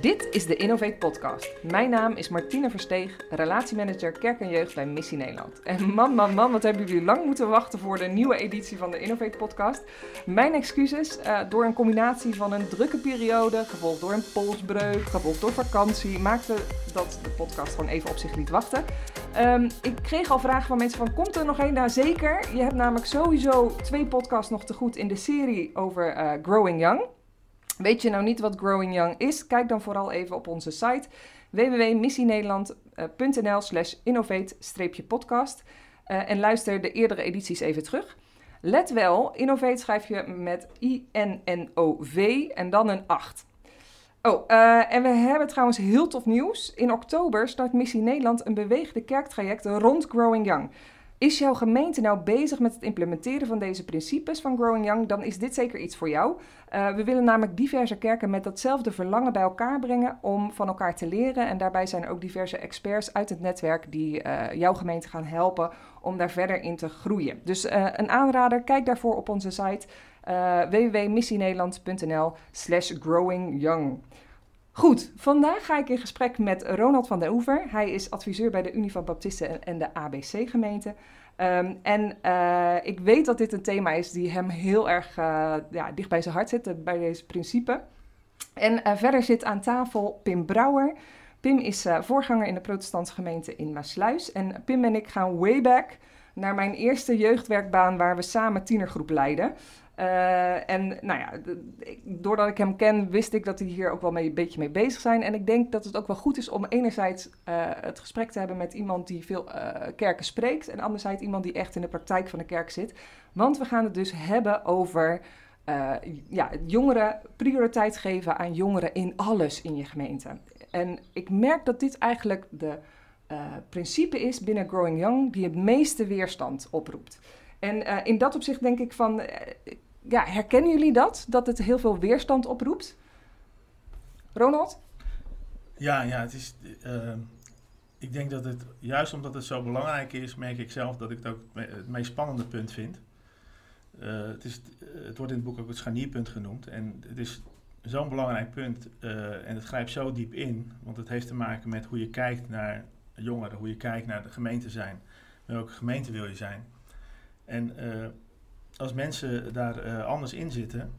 Dit is de Innovate Podcast. Mijn naam is Martine Versteeg, relatiemanager Kerk en Jeugd bij Missie Nederland. En man, man, man, wat hebben jullie lang moeten wachten voor de nieuwe editie van de Innovate Podcast. Mijn excuses, uh, door een combinatie van een drukke periode, gevolgd door een polsbreuk, gevolgd door vakantie, maakte dat de podcast gewoon even op zich liet wachten. Um, ik kreeg al vragen van mensen van, komt er nog één? Nou zeker, je hebt namelijk sowieso twee podcasts nog te goed in de serie over uh, Growing Young. Weet je nou niet wat Growing Young is? Kijk dan vooral even op onze site www.missienederland.nl slash innovate-podcast uh, en luister de eerdere edities even terug. Let wel, Innovate schrijf je met I-N-N-O-V en dan een 8. Oh, uh, en we hebben trouwens heel tof nieuws. In oktober start Missie Nederland een beweegde kerktraject rond Growing Young. Is jouw gemeente nou bezig met het implementeren van deze principes van Growing Young, dan is dit zeker iets voor jou. Uh, we willen namelijk diverse kerken met datzelfde verlangen bij elkaar brengen om van elkaar te leren. En daarbij zijn er ook diverse experts uit het netwerk die uh, jouw gemeente gaan helpen om daar verder in te groeien. Dus uh, een aanrader, kijk daarvoor op onze site www.missienederland.nl slash growingyoung. Goed, vandaag ga ik in gesprek met Ronald van der Oever. Hij is adviseur bij de Unie van Baptisten en de ABC-gemeente. Um, en uh, ik weet dat dit een thema is die hem heel erg uh, ja, dicht bij zijn hart zit, bij deze principe. En verder zit aan tafel Pim Brouwer. Pim is voorganger in de protestantse gemeente in Maasluis. En Pim en ik gaan way back naar mijn eerste jeugdwerkbaan waar we samen tienergroep leiden. Uh, en nou ja, doordat ik hem ken, wist ik dat hij hier ook wel mee, een beetje mee bezig zijn. En ik denk dat het ook wel goed is om enerzijds uh, het gesprek te hebben met iemand die veel uh, kerken spreekt. En anderzijds iemand die echt in de praktijk van de kerk zit. Want we gaan het dus hebben over ja, jongeren, prioriteit geven aan jongeren in alles in je gemeente. En ik merk dat dit eigenlijk de principe is binnen Growing Young die het meeste weerstand oproept. En in dat opzicht denk ik van, ja, herkennen jullie dat? Dat het heel veel weerstand oproept? Ronald? Ja, ja, het is. Uh, ik denk dat het, juist omdat het zo belangrijk is, merk ik zelf dat ik het ook het meest spannende punt vind. Uh, het, is, het wordt in het boek ook het scharnierpunt genoemd. En het is zo'n belangrijk punt uh, en het grijpt zo diep in, want het heeft te maken met hoe je kijkt naar jongeren, hoe je kijkt naar de gemeente zijn. Welke gemeente wil je zijn? En als mensen daar uh, anders in zitten,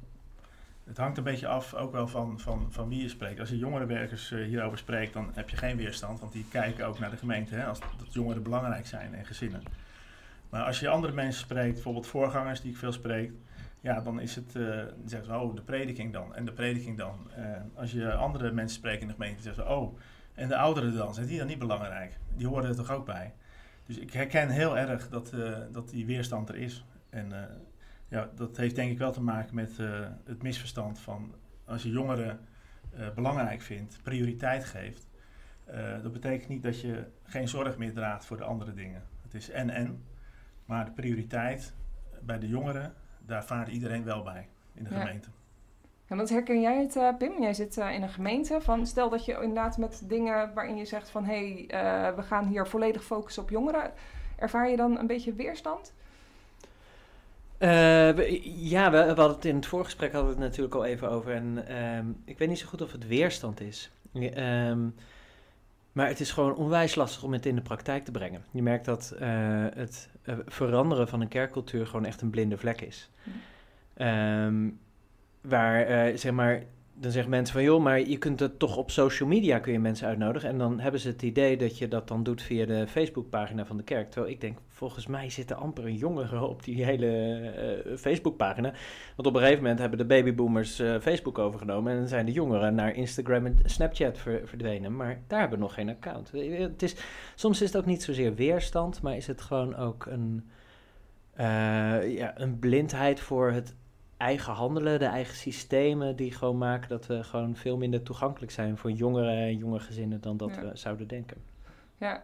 het hangt een beetje af ook wel van, van, van wie je spreekt. Als je jongerenwerkers uh, hierover spreekt, dan heb je geen weerstand, want die kijken ook naar de gemeente, hè, als dat jongeren belangrijk zijn en gezinnen. Maar als je andere mensen spreekt, bijvoorbeeld voorgangers die ik veel spreek, ja, dan is het, uh, zeggen ze, oh, de prediking dan en de prediking dan. als je andere mensen spreekt in de gemeente, zeggen ze, oh, en de ouderen dan, zijn die dan niet belangrijk? Die horen er toch ook bij? Dus ik herken heel erg dat, dat die weerstand er is. En ja, dat heeft denk ik wel te maken met uh, het misverstand van als je jongeren uh, belangrijk vindt, prioriteit geeft. Uh, dat betekent niet dat je geen zorg meer draagt voor de andere dingen. Het is en-en. Maar de prioriteit bij de jongeren, daar vaart iedereen wel bij in de ja. gemeente. En wat herken jij het, Pim? Jij zit in een gemeente. Van, stel dat je inderdaad met dingen waarin je zegt van... hé, hey, we gaan hier volledig focussen op jongeren. Ervaar je dan een beetje weerstand? Uh, we, ja, we, we, hadden het in het voorgesprek hadden we het natuurlijk al even over. En uh, ik weet niet zo goed of het weerstand is. Uh, maar het is gewoon onwijs lastig om het in de praktijk te brengen. Je merkt dat uh, het veranderen van een kerkcultuur gewoon echt een blinde vlek is. Mm. waar, zeg maar, dan zeggen mensen van joh, maar je kunt het toch op social media kun je mensen uitnodigen. En dan hebben ze het idee dat je dat dan doet via de Facebookpagina van de kerk. Terwijl ik denk, volgens mij zitten amper een jongeren op die hele uh, Facebookpagina. Want op een gegeven moment hebben de babyboomers uh, Facebook overgenomen. En dan zijn de jongeren naar Instagram en Snapchat ver, verdwenen. Maar daar hebben we nog geen account. Het is, soms is het ook niet zozeer weerstand, maar is het gewoon ook een, uh, ja, een blindheid voor het eigen handelen, de eigen systemen, die gewoon maken dat we gewoon veel minder toegankelijk zijn voor jongeren en jonge gezinnen dan dat ja. we zouden denken. Ja,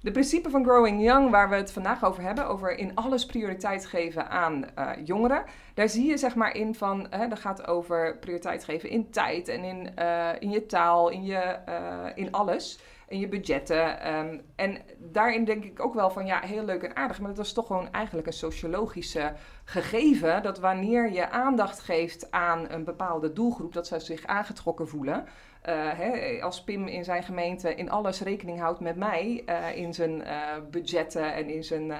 de principe van Growing Young, waar we het vandaag over hebben, over in alles prioriteit geven aan uh, jongeren, daar zie je zeg maar in van, hè, dat gaat over prioriteit geven in tijd en in, uh, in je taal, in, je, uh, in alles en je budgetten. Ehm, en daarin denk ik ook wel van ja, heel leuk en aardig, maar dat is toch gewoon eigenlijk een sociologische gegeven dat wanneer je aandacht geeft aan een bepaalde doelgroep, dat ze zich aangetrokken voelen. Uh, hè, als Pim in zijn gemeente in alles rekening houdt met mij, uh, in zijn uh, budgetten en in, zijn,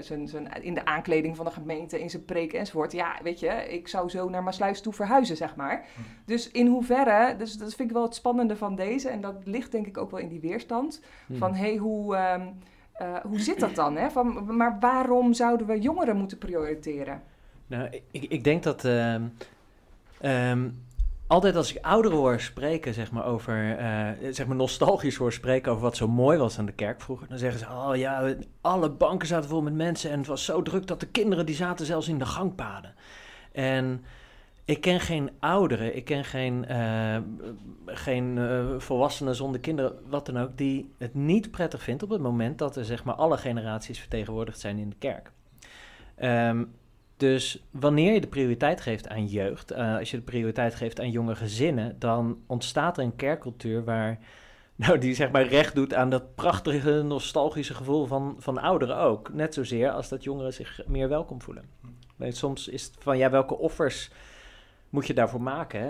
zijn, zijn, in de aankleding van de gemeente, in zijn preek enzovoort. Ja, weet je, ik zou zo naar Maasluis toe verhuizen, zeg maar. Hm. Dus in hoeverre, dus dat vind ik wel het spannende van deze, en dat ligt denk ik ook wel in die weerstand, hm. van hé, hey, hoe, um, hoe zit dat dan? Hè? Van, maar waarom zouden we jongeren moeten prioriteren? Nou, ik, ik denk dat... Um, altijd als ik ouderen hoor spreken, zeg maar, over, uh, zeg maar nostalgisch hoor spreken over wat zo mooi was aan de kerk vroeger, dan zeggen ze, oh ja, alle banken zaten vol met mensen en het was zo druk dat de kinderen, die zaten zelfs in de gangpaden. En ik ken geen ouderen, ik ken geen, uh, geen uh, volwassenen zonder kinderen, wat dan ook, die het niet prettig vindt op het moment dat er, zeg maar, alle generaties vertegenwoordigd zijn in de kerk. Um, dus wanneer je de prioriteit geeft aan jeugd, uh, als je de prioriteit geeft aan jonge gezinnen, dan ontstaat er een kerkcultuur waar, nou, die zeg maar recht doet aan dat prachtige, nostalgische gevoel van, van ouderen ook. Net zozeer als dat jongeren zich meer welkom voelen. Weet, soms is het van, ja, welke offers moet je daarvoor maken? Hè?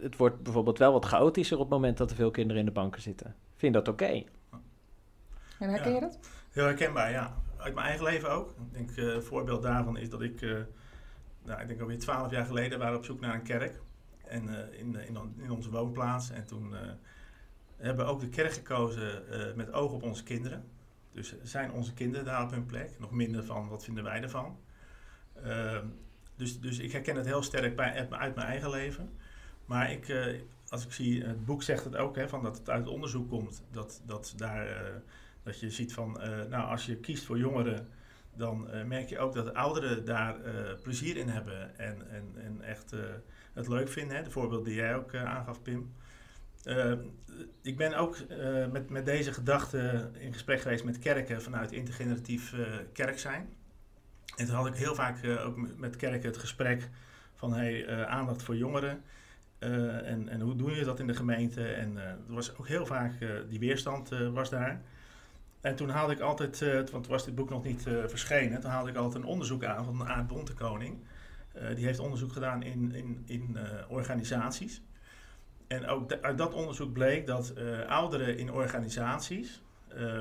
Het, wordt bijvoorbeeld wel wat chaotischer op het moment dat er veel kinderen in de banken zitten. Vind je dat oké? Okay? En herken je dat? Heel herkenbaar, ja uit mijn eigen leven ook. Ik denk, een voorbeeld daarvan is dat ik, uh, nou, ik denk alweer twaalf jaar geleden, waren op zoek naar een kerk. En uh, in, in, in, onze woonplaats. En toen hebben we ook de kerk gekozen met oog op onze kinderen. Dus zijn onze kinderen daar op hun plek? Nog minder van, wat vinden wij ervan? Ehm, dus, dus ik herken het heel sterk bij, uit mijn eigen leven. Maar ik, als ik zie, het boek zegt het ook, hè, van dat het uit onderzoek komt, dat, dat daar dat je ziet van, uh, nou, als je kiest voor jongeren, dan uh, merk je ook dat ouderen daar uh, plezier in hebben en, en, en echt het leuk vinden. Hè? De voorbeeld die jij ook aangaf, Pim. ik ben ook met, met deze gedachte in gesprek geweest met kerken vanuit intergeneratief kerk zijn. En toen had ik heel vaak ook met kerken het gesprek van hey, aandacht voor jongeren. en, en hoe doe je dat in de gemeente? En er was ook heel vaak, die weerstand was daar. En toen haalde ik altijd, uh, want was dit boek nog niet uh, verschenen, toen haalde ik altijd een onderzoek aan van Aard Bontekoning. Uh, die heeft onderzoek gedaan in, in, in organisaties. En ook uit dat onderzoek bleek dat ouderen in organisaties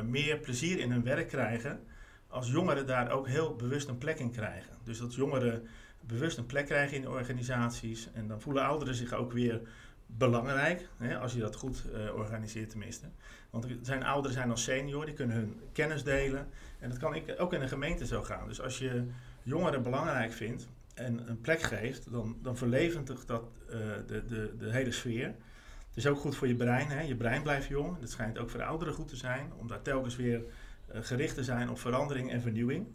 meer plezier in hun werk krijgen als jongeren daar ook heel bewust een plek in krijgen. Dus dat jongeren bewust een plek krijgen in organisaties en dan voelen ouderen zich ook weer belangrijk, hè, als je dat goed uh, organiseert tenminste. Want zijn ouderen zijn als senior, die kunnen hun kennis delen. En dat kan ik, ook in een gemeente zo gaan. Dus als je jongeren belangrijk vindt en een plek geeft, dan, dan verlevendigt dat uh, de, de, de hele sfeer. Het is ook goed voor je brein. Hè. Je brein blijft jong. Dat schijnt ook voor de ouderen goed te zijn, om daar telkens weer uh, gericht te zijn op verandering en vernieuwing.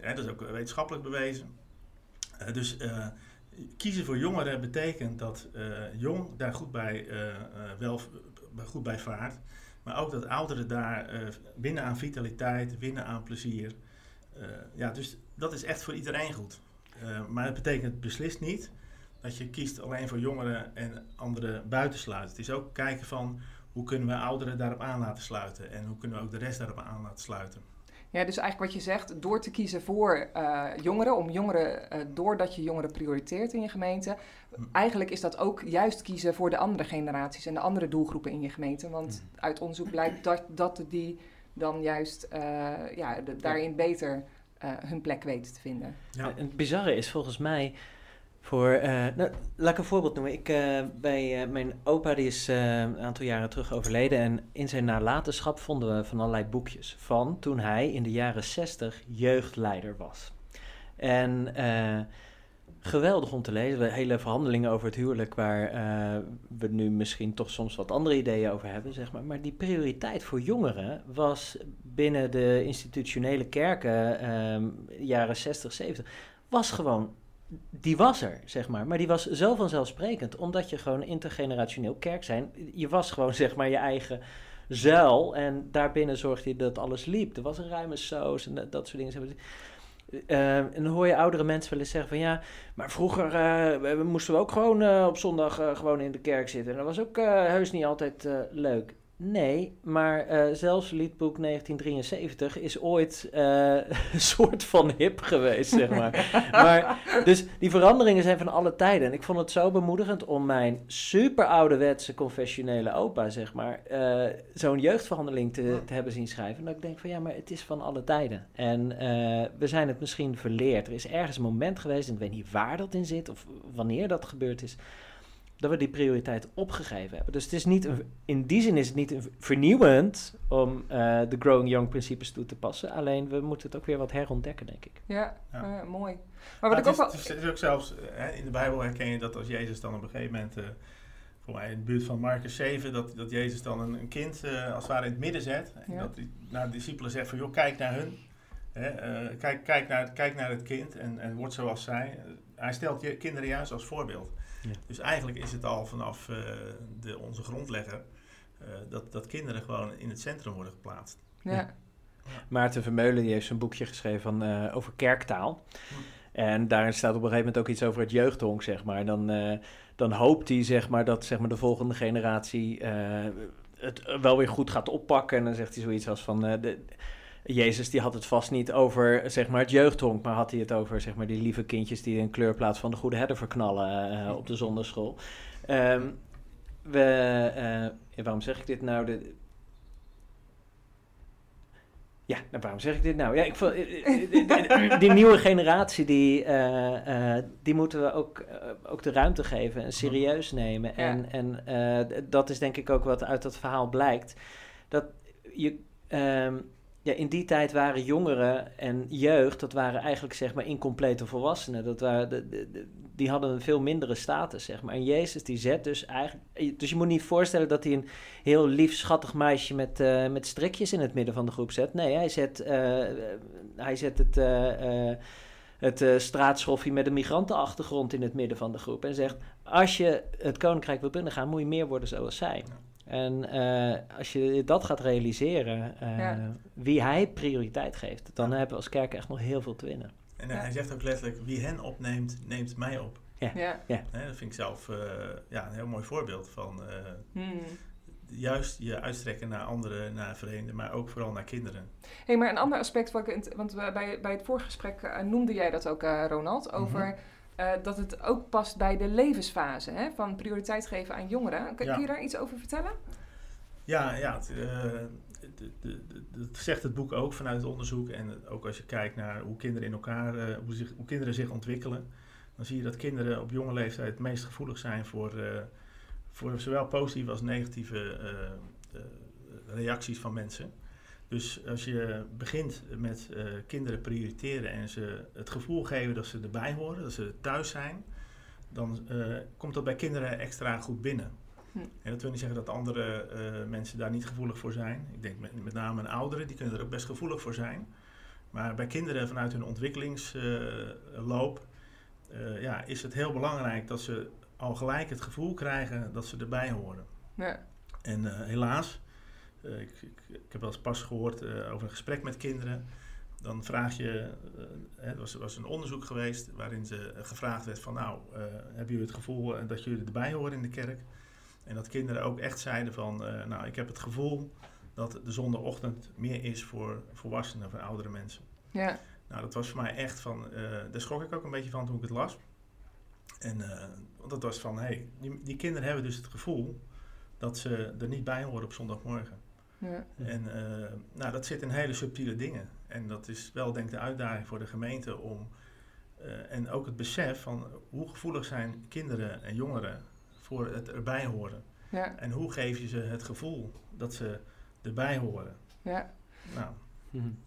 Dat is ook wetenschappelijk bewezen. dus kiezen voor jongeren betekent dat uh, jong daar goed bij, uh, wel, goed bij vaart. Maar ook dat ouderen daar winnen aan vitaliteit, winnen aan plezier. ja, dus dat is echt voor iedereen goed. maar dat betekent beslist niet dat je kiest alleen voor jongeren en anderen buitensluit. Het is ook kijken van hoe kunnen we ouderen daarop aan laten sluiten en hoe kunnen we ook de rest daarop aan laten sluiten. Ja, dus eigenlijk wat je zegt, door te kiezen voor uh, jongeren, om jongeren, uh, doordat je jongeren prioriteert in je gemeente, eigenlijk is dat ook juist kiezen voor de andere generaties en de andere doelgroepen in je gemeente. Want hm. uit onderzoek blijkt dat, dat die dan juist uh, ja, de, daarin beter hun plek weten te vinden. Ja. En het bizarre is volgens mij voor, uh, nou, laat ik een voorbeeld noemen. Ik, uh, bij uh, mijn opa, die is een aantal jaren terug overleden. En in zijn nalatenschap vonden we van allerlei boekjes van toen hij in de jaren 60 jeugdleider was. En geweldig om te lezen. Hele verhandelingen over het huwelijk, waar we nu misschien toch soms wat andere ideeën over hebben, zeg maar. Maar die prioriteit voor jongeren was binnen de institutionele kerken, jaren 60, 70, was gewoon die was er, zeg maar. Maar die was zo vanzelfsprekend, omdat je gewoon intergenerationeel kerk zijn. Je was gewoon, zeg maar, je eigen zuil. En daarbinnen zorgde je dat alles liep. Er was een ruime saus en dat, soort dingen. Uh, en dan hoor je oudere mensen wel eens zeggen van ja, maar vroeger uh, moesten we ook gewoon uh, op zondag gewoon in de kerk zitten. En dat was ook heus niet altijd leuk. Nee, maar uh, zelfs liedboek 1973 is ooit uh, een soort van hip geweest, zeg maar. maar. Dus die veranderingen zijn van alle tijden. En ik vond het zo bemoedigend om mijn super ouderwetse confessionele opa, zeg maar, uh, zo'n jeugdverhandeling te, te, hebben zien schrijven. Dat ik denk van ja, maar het is van alle tijden. En we zijn het misschien verleerd. Er is ergens een moment geweest, en ik weet niet waar dat in zit of wanneer dat gebeurd is dat we die prioriteit opgegeven hebben. Dus het is niet een, in die zin is het niet vernieuwend om uh, de Growing Young principes toe te passen. Alleen we moeten het ook weer wat herontdekken, denk ik. Ja, ja. Uh, mooi. Maar wat ik ook wel... Het is, ook zelfs, hè, in de Bijbel herken je dat als Jezus dan op een gegeven moment, uh, voor mij in de buurt van Marcus 7, dat, dat Jezus dan een, een kind als het ware in het midden zet. En ja. dat hij naar de discipelen zegt van, joh, kijk naar hun. Hè, kijk, kijk, naar, kijk naar het kind en, en word zoals zij. hij stelt je kinderen juist als voorbeeld. Dus eigenlijk is het al vanaf uh, de, onze grondlegger uh, dat, dat kinderen gewoon in het centrum worden geplaatst. Ja. Maarten Vermeulen die heeft zijn boekje geschreven van, uh, over kerktaal. En daarin staat op een gegeven moment ook iets over het jeugdhonk, zeg maar. Dan, dan hoopt hij zeg maar, dat zeg maar, de volgende generatie het wel weer goed gaat oppakken. En dan zegt hij zoiets als van... de, Jezus die had het vast niet over zeg maar, het jeugdhonk, maar had hij het over zeg maar, die lieve kindjes die een kleurplaats van de goede herder verknallen uh, op de zonderschool. Um, we, uh, waarom zeg ik dit nou? De, ja, nou, waarom zeg ik dit nou? Ja, ik vond, eh, die nieuwe generatie, die, uh, uh, die moeten we ook, ook de ruimte geven en serieus nemen. Ja. En, en dat is denk ik ook wat uit dat verhaal blijkt. Dat je, um, ja, in die tijd waren jongeren en jeugd, dat waren eigenlijk zeg maar incomplete volwassenen. Dat waren die hadden een veel mindere status, zeg maar. En Jezus die zet dus eigenlijk... Dus je moet niet voorstellen dat hij een heel lief, schattig meisje met, uh, met strikjes in het midden van de groep zet. Nee, hij zet, uh, hij zet het... Uh, het straatschoffie met een migrantenachtergrond in het midden van de groep. En zegt, als je het koninkrijk wil binnengaan, moet je meer worden zoals zij. En uh, als je dat gaat realiseren, uh, ja. wie hij prioriteit geeft, dan hebben we als kerk echt nog heel veel te winnen. En uh, hij zegt ook letterlijk, wie hen opneemt, neemt mij op. Ja. ja. ja. dat vind ik zelf ja, een heel mooi voorbeeld van hmm. juist je uitstrekken naar anderen, naar vreemden, maar ook vooral naar kinderen. hey, maar een ander aspect, wat ik, want bij, bij het voorgesprek noemde jij dat ook, Ronald, over... Mm -hmm uh, dat het ook past bij de levensfase hè, van prioriteit geven aan jongeren. Kun, ja. je daar iets over vertellen? Ja, ja het, dat zegt het boek ook vanuit het onderzoek. En ook als je kijkt naar hoe kinderen in elkaar, uh, hoe, zich, hoe kinderen zich ontwikkelen, dan zie je dat kinderen op jonge leeftijd het meest gevoelig zijn voor, voor zowel positieve als negatieve reacties van mensen. Dus als je begint met uh, kinderen prioriteren en ze het gevoel geven dat ze erbij horen, dat ze thuis zijn, dan uh, komt dat bij kinderen extra goed binnen. Hm. En dat wil niet zeggen dat andere uh, mensen daar niet gevoelig voor zijn. Ik denk met, met name een ouderen, die kunnen er ook best gevoelig voor zijn. Maar bij kinderen vanuit hun ontwikkelingsloop ja, is het heel belangrijk dat ze al gelijk het gevoel krijgen dat ze erbij horen. Ja. En helaas eh, ik, ik, ik, heb wel eens pas gehoord eh, over een gesprek met kinderen. Dan vraag je, uh, er was, was, een onderzoek geweest waarin ze gevraagd werd van nou, hebben jullie het gevoel dat jullie erbij horen in de kerk? En dat kinderen ook echt zeiden van nou, ik heb het gevoel dat de zondagochtend meer is voor volwassenen, voor oudere mensen. Ja. Nou, dat was voor mij echt van, daar schrok ik ook een beetje van toen ik het las. En want dat was van, hé, hey, die, die kinderen hebben dus het gevoel dat ze er niet bij horen op zondagmorgen. Ja. En uh, nou, dat zit in hele subtiele dingen. En dat is wel denk ik de uitdaging voor de gemeente om... Uh, en ook het besef van hoe gevoelig zijn kinderen en jongeren voor het erbij horen. Ja. En hoe geef je ze het gevoel dat ze erbij horen. Ja. Nou,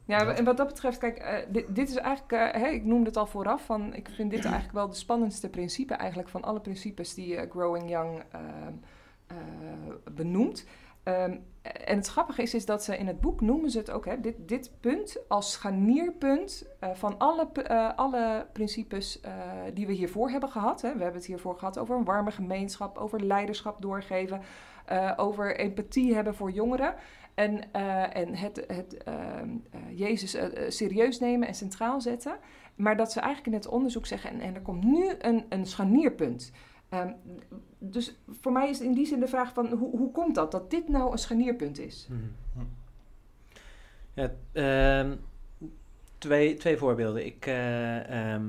ja, en wat dat betreft, kijk, uh, dit, dit, is eigenlijk, uh, hey, ik noemde het al vooraf, van, ik vind dit eigenlijk wel de spannendste principe eigenlijk van alle principes die uh, Growing Young ehm, benoemt. Um, en het grappige is, is dat ze in het boek noemen ze het ook, hè, dit, dit punt als scharnierpunt uh, van alle, uh, alle principes uh, die we hiervoor hebben gehad. Hè. We hebben het hiervoor gehad over een warme gemeenschap, over leiderschap doorgeven, over empathie hebben voor jongeren. En, en het, het ehm, Jezus serieus nemen en centraal zetten. Maar dat ze eigenlijk in het onderzoek zeggen, en, en er komt nu een, een scharnierpunt. Ehm, dus voor mij is in die zin de vraag van hoe, hoe komt dat, dat dit nou een scharnierpunt is? Mhm. Ja, ehm, twee, twee voorbeelden. Ik, eh, ehm,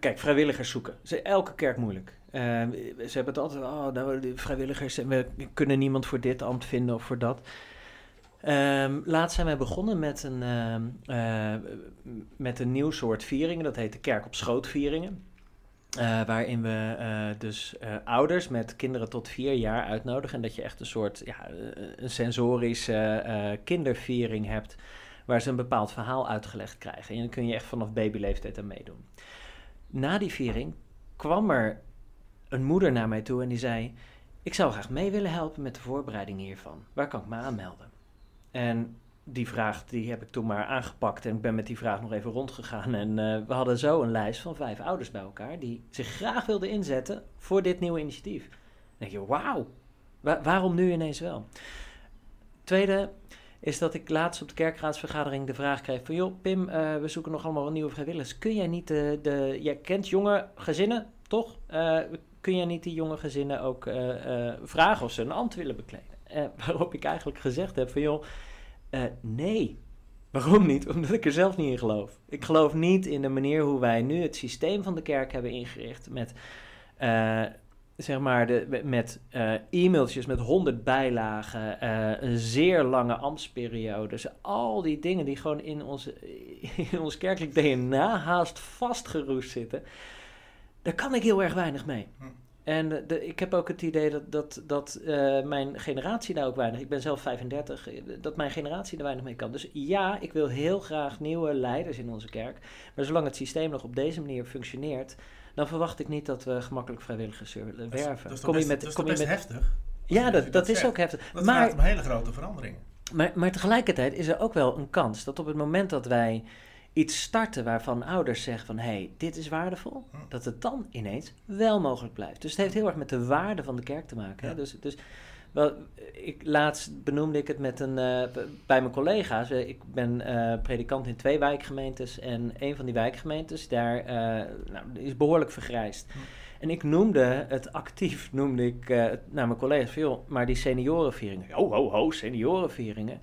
kijk, vrijwilligers zoeken. Ze, elke kerk moeilijk. Ze hebben het altijd, oh, nou, de vrijwilligers, we kunnen niemand voor dit ambt vinden of voor dat. Ehm, laatst zijn wij begonnen met een, eh, met een nieuw soort vieringen. Dat heet de kerk op schoot Eh, waarin we eh, dus eh, ouders met kinderen tot vier jaar uitnodigen. En dat je echt een soort ja, een sensorische kinderviering hebt. Waar ze een bepaald verhaal uitgelegd krijgen. En dan kun je echt vanaf babyleeftijd aan meedoen. Na die viering kwam er een moeder naar mij toe en die zei: Ik zou graag mee willen helpen met de voorbereiding hiervan. Waar kan ik me aanmelden? En die vraag die heb ik toen maar aangepakt en ik ben met die vraag nog even rondgegaan. En eh, we hadden zo een lijst van vijf ouders bij elkaar die zich graag wilden inzetten voor dit nieuwe initiatief. Dan denk je, wauw, wa- waarom nu ineens wel? Tweede is dat ik laatst op de kerkraadsvergadering de vraag kreeg van... joh, Pim, eh, we zoeken nog allemaal nieuwe vrijwilligers. Kun jij niet de... de jij kent jonge gezinnen, toch? Eh, kun jij niet die jonge gezinnen ook vragen of ze een ambt willen bekleden? Waarop ik eigenlijk gezegd heb van joh, eh, nee. Waarom niet? Omdat ik er zelf niet in geloof. Ik geloof niet in de manier hoe wij nu het systeem van de kerk hebben ingericht met... eh, zeg maar, de, met eh, e-mailtjes met honderd bijlagen, een zeer lange ambtsperiode. Dus al die dingen die gewoon in, onze, in ons kerkelijk DNA haast vastgeroest zitten. Daar kan ik heel erg weinig mee. En de, ik heb ook het idee dat, dat, dat eh, mijn generatie daar ook weinig... Ik ben zelf 35, eh, dat mijn generatie er weinig mee kan. Dus ja, ik wil heel graag nieuwe leiders in onze kerk. Maar zolang het systeem nog op deze manier functioneert... dan verwacht ik niet dat we gemakkelijk vrijwilligers zullen Dat is- werven. Dat is kom je met, dat is kom je met, heftig? ja, dat, dat is ook heftig. Dat maar, vraagt om hele grote veranderingen. maar, maar tegelijkertijd is er ook wel een kans dat op het moment dat wij iets starten waarvan ouders zeggen van hé, hey, dit is waardevol, Hm. dat het dan ineens wel mogelijk blijft. Dus het heeft heel erg met de waarde van de kerk te maken. Hè? Ja. Dus, dus wel, ik, laatst benoemde ik het met een, eh, bij mijn collega's. Eh, Ik ben eh, predikant in twee wijkgemeentes en een van die wijkgemeentes daar nou, is behoorlijk vergrijsd. Hm. En ik noemde het actief, noemde ik naar mijn collega's van, joh, maar die seniorenvieringen, ho, ho, ho, seniorenvieringen.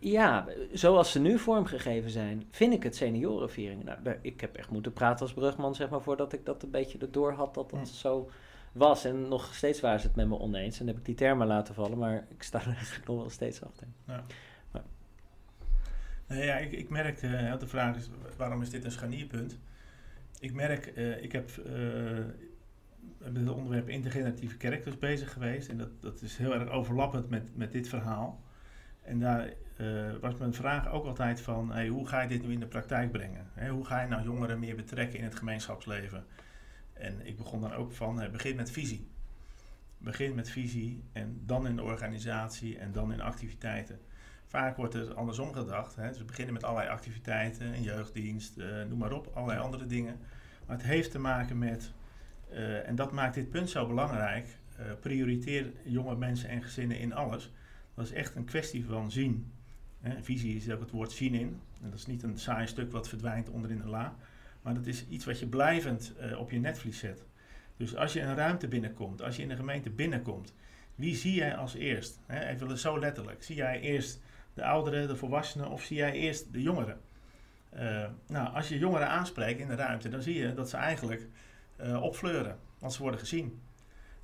Ja, zoals ze nu vormgegeven zijn, vind ik het seniorenvieringen. Nou, ik heb echt moeten praten als brugman, zeg maar, voordat ik dat een beetje erdoor had dat dat Hm. zo was. En nog steeds waren ze het met me oneens. En heb ik die termen laten vallen, maar ik sta er eigenlijk nog wel steeds achter. Nee, ja, ik, ik merk, eh, de vraag is, waarom is dit een scharnierpunt? Ik merk, eh, ik heb eh, met het onderwerp integratieve kerk dus bezig geweest. En dat, dat is heel erg overlappend met, met dit verhaal. En daar eh, was mijn vraag ook altijd van, hey, hoe ga je dit nu in de praktijk brengen? Hoe ga je nou jongeren meer betrekken in het gemeenschapsleven? En ik begon dan ook van, eh, begin met visie. Begin met visie en dan in de organisatie en dan in activiteiten. Vaak wordt er andersom gedacht. Hè. Dus we beginnen met allerlei activiteiten, een jeugddienst, eh, noem maar op, allerlei andere dingen. Maar het heeft te maken met, en dat maakt dit punt zo belangrijk, prioriteer jonge mensen en gezinnen in alles. Dat is echt een kwestie van zien. Hè. Visie is ook het woord zien in. En dat is niet een saai stuk wat verdwijnt onderin een la. Maar dat is iets wat je blijvend eh, op je netvlies zet. Dus als je een ruimte binnenkomt, als je in een gemeente binnenkomt, wie zie jij als eerst? Hè, even zo letterlijk. Zie jij eerst de ouderen, de volwassenen of zie jij eerst de jongeren? Eh, nou, als je jongeren aanspreekt in de ruimte, dan zie je dat ze eigenlijk eh, opfleuren, want ze worden gezien.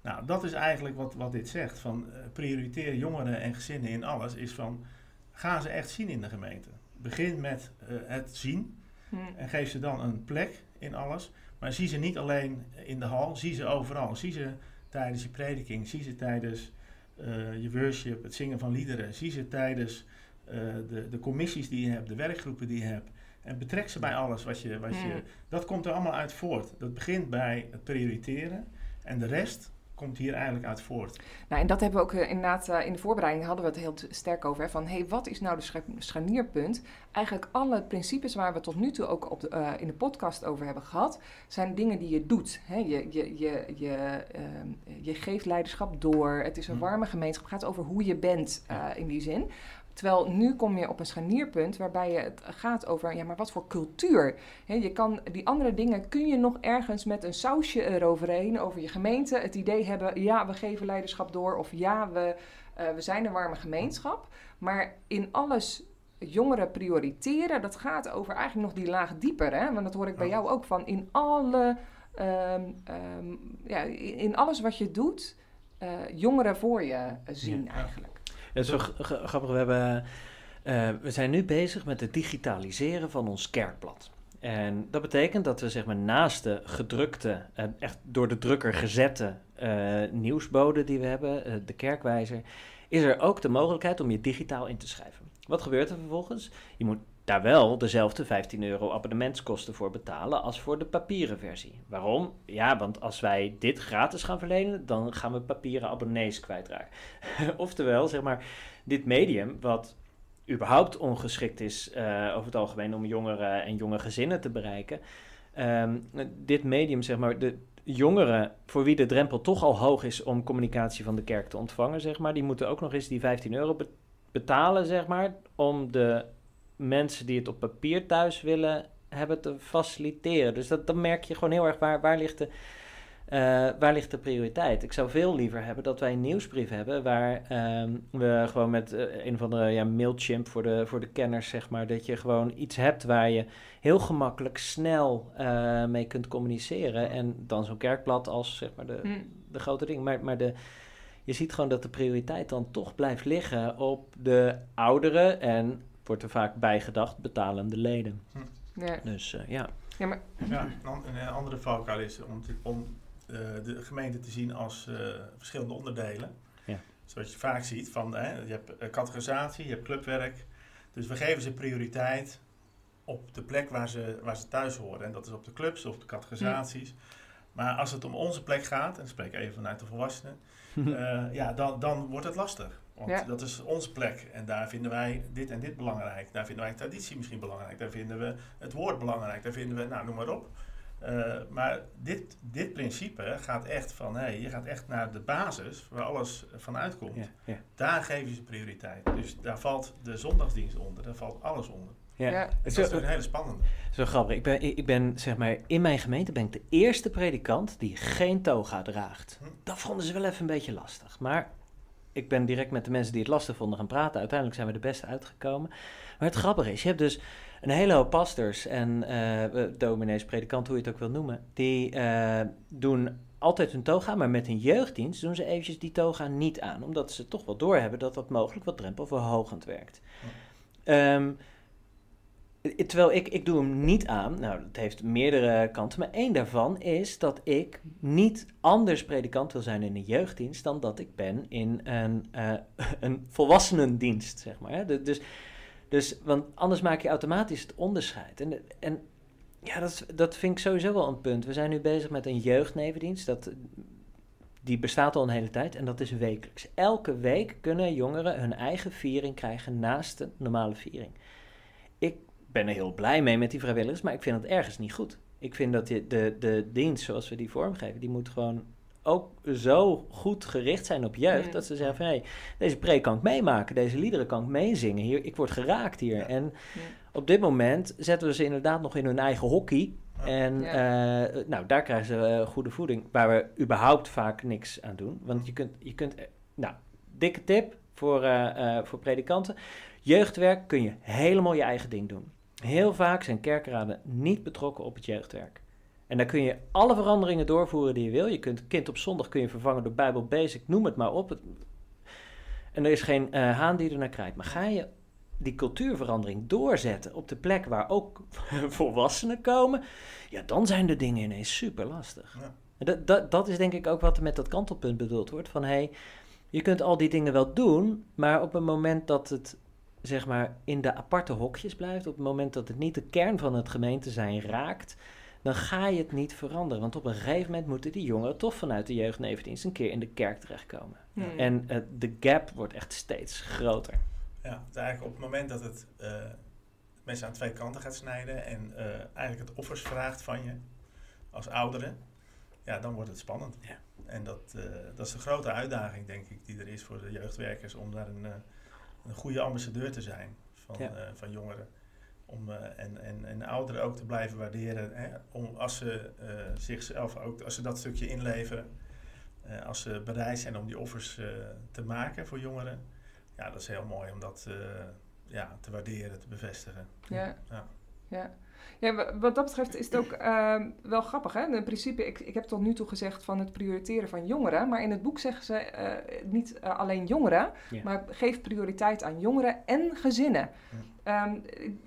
Nou, dat is eigenlijk wat, wat dit zegt. Van prioriteer jongeren en gezinnen in alles, is van ga ze echt zien in de gemeente. Begin met eh, het zien Hm. en geef ze dan een plek in alles. Maar zie ze niet alleen in de hal, zie ze overal. Zie ze tijdens je prediking, zie ze tijdens eh, je worship, het zingen van liederen. Zie ze tijdens eh, de, de commissies die je hebt, de werkgroepen die je hebt. En betrek ze bij alles wat je, wat je... Hmm. Dat komt er allemaal uit voort. Dat begint bij het prioriteren. En de rest komt hier eigenlijk uit voort. Nou, en dat hebben we ook eh, inderdaad eh, in de voorbereiding hadden we het heel sterk over. Hè, van hey, wat is nou de scha- scharnierpunt? Eigenlijk alle principes waar we tot nu toe ook op de, eh, in de podcast over hebben gehad, zijn dingen die je doet. Hè? Je, je, je, je, ehm, je geeft leiderschap door. Het is een Hm. warme gemeenschap. Het gaat over hoe je bent in die zin. Terwijl nu kom je op een scharnierpunt waarbij je het gaat over, ja, maar wat voor cultuur? Je kan, die andere dingen kun je nog ergens met een sausje eroverheen, over je gemeente, het idee hebben, ja, we geven leiderschap door, of ja, we, eh, we zijn een warme gemeenschap. Maar in alles jongeren prioriteren, dat gaat over eigenlijk nog die laag dieper. Hè? Want dat hoor ik bij jou ook van. In alle, ehm, ehm, ja, in alles wat je doet, uh, jongeren voor je zien eigenlijk. Ja, zo grappig. We, hebben, uh, we zijn nu bezig met het digitaliseren van ons kerkblad. En dat betekent dat we zeg maar, naast de gedrukte, uh, echt door de drukker gezette nieuwsboden die we hebben, de kerkwijzer, is er ook de mogelijkheid om je digitaal in te schrijven. Wat gebeurt er vervolgens? Je moet daar wel dezelfde 15 euro abonnementskosten voor betalen als voor de papieren versie. Waarom? Ja, want als wij dit gratis gaan verlenen, dan gaan we papieren abonnees kwijtraken. Oftewel, zeg maar, dit medium, wat überhaupt ongeschikt is uh, over het algemeen om jongeren en jonge gezinnen te bereiken. Um, dit medium, zeg maar, de jongeren voor wie de drempel toch al hoog is om communicatie van de kerk te ontvangen, zeg maar, die moeten ook nog eens die 15 euro betalen, zeg maar, om de mensen die het op papier thuis willen hebben te faciliteren. Dus dat, dan merk je gewoon heel erg waar, waar, ligt de, uh, waar ligt de prioriteit. Ik zou veel liever hebben dat wij een nieuwsbrief hebben waar um, we gewoon met uh, een of andere ja, Mailchimp voor de, voor de kenners, zeg maar, dat je gewoon iets hebt waar je heel gemakkelijk snel uh, mee kunt communiceren. En dan zo'n kerkblad als zeg maar de, mm. de grote ding. Maar, maar de, je ziet gewoon dat de prioriteit dan toch blijft liggen op de ouderen en wordt er vaak bijgedacht betalende leden. Hm. Ja. Dus uh, ja. Ja, maar... ja, een andere valkuil is om, om uh, de gemeente te zien als uh, verschillende onderdelen. Ja. Zoals je vaak ziet, van, je hebt categorisatie, je hebt clubwerk. Dus we geven ze prioriteit op de plek waar ze, waar ze thuis horen. En dat is op de clubs of de categorisaties. Ja. Maar als het om onze plek gaat, en ik spreek even vanuit de volwassenen, ja, dan, dan wordt het lastig. Want dat is onze plek. En daar vinden wij dit en dit belangrijk. Daar vinden wij traditie misschien belangrijk. Daar vinden we het woord belangrijk. Daar vinden we, nou noem maar op. Uh, maar dit, dit principe gaat echt van, hey, je gaat echt naar de basis waar alles van uitkomt. Ja, ja. Daar geef je ze prioriteit. Dus daar valt de zondagsdienst onder, daar valt alles onder. Ja, ja. dat is een hele spannende. Zo grappig. Ik ben, ik ben, zeg maar, in mijn gemeente ben ik de eerste predikant die geen toga draagt. Hm. Dat vonden ze wel even een beetje lastig. Maar ik ben direct met de mensen die het lastig vonden gaan praten. Uiteindelijk zijn we de beste uitgekomen. Maar het grappige is, je hebt dus een hele hoop pastors en uh, dominees, predikant, hoe je het ook wil noemen. Die uh, doen altijd hun toga, maar met een jeugddienst doen ze eventjes die toga niet aan. Omdat ze toch wel doorhebben dat dat mogelijk wat drempelverhogend werkt. Ja. Um, Terwijl ik, ik doe hem niet aan. Nou, dat heeft meerdere kanten. Maar één daarvan is dat ik niet anders predikant wil zijn in een jeugddienst dan dat ik ben in een, uh, een volwassenendienst, zeg maar. Dus, dus, want anders maak je automatisch het onderscheid. En, en ja, dat, dat vind ik sowieso wel een punt. We zijn nu bezig met een jeugdnevendienst. Dat, die bestaat al een hele tijd en dat is wekelijks. Elke week kunnen jongeren hun eigen viering krijgen naast de normale viering. Ik ben er heel blij mee met die vrijwilligers, maar ik vind het ergens niet goed. Ik vind dat de, de, de dienst zoals we die vormgeven, die moet gewoon ook zo goed gericht zijn op jeugd, dat ze zeggen van hé, hey, deze preek kan ik meemaken, deze liederen kan ik meezingen, hier, ik word geraakt hier. En op dit moment zetten we ze inderdaad nog in hun eigen hockey. En uh, nou, daar krijgen ze uh, goede voeding, waar we überhaupt vaak niks aan doen. Want je kunt, je kunt nou, dikke tip voor, uh, voor predikanten. Jeugdwerk kun je helemaal je eigen ding doen. Heel vaak zijn kerkraden niet betrokken op het jeugdwerk. En daar kun je alle veranderingen doorvoeren die je wil. Je kunt kind op zondag kun je vervangen door Bijbel Basic, noem het maar op. En er is geen uh, haan die er naar krijgt. Maar ga je die cultuurverandering doorzetten op de plek waar ook volwassenen komen, ja, dan zijn de dingen ineens super lastig. Ja. Dat, dat, dat is denk ik ook wat er met dat kantelpunt bedoeld wordt. Van hé, hey, je kunt al die dingen wel doen, maar op het moment dat het zeg maar in de aparte hokjes blijft, op het moment dat het niet de kern van het gemeente zijn raakt, dan ga je het niet veranderen. Want op een gegeven moment moeten die jongeren toch vanuit de jeugdnevendienst een keer in de kerk terechtkomen. En uh, de gap wordt echt steeds groter. Ja, eigenlijk op het moment dat het uh, mensen aan twee kanten gaat snijden en uh, eigenlijk het offers vraagt van je als ouderen, ja, dan wordt het spannend. Ja. En dat, dat is de grote uitdaging, denk ik, die er is voor de jeugdwerkers om daar een een goede ambassadeur te zijn van, Ja. eh, van jongeren. Om, eh, en, en, en ouderen ook te blijven waarderen. Hè? Om, als ze eh, zichzelf ook, als ze dat stukje inleveren. eh, als ze bereid zijn om die offers eh, te maken voor jongeren. Ja, dat is heel mooi om dat eh, ja, te waarderen, te bevestigen. Ja. Ja. ja. Ja, wa- wat dat betreft is het ook ehm, wel grappig. Hè? In principe, ik, ik heb tot nu toe gezegd van het prioriteren van jongeren. Maar in het boek zeggen ze eh, niet eh, alleen jongeren, Ja. maar geef prioriteit aan jongeren en gezinnen. Ehm,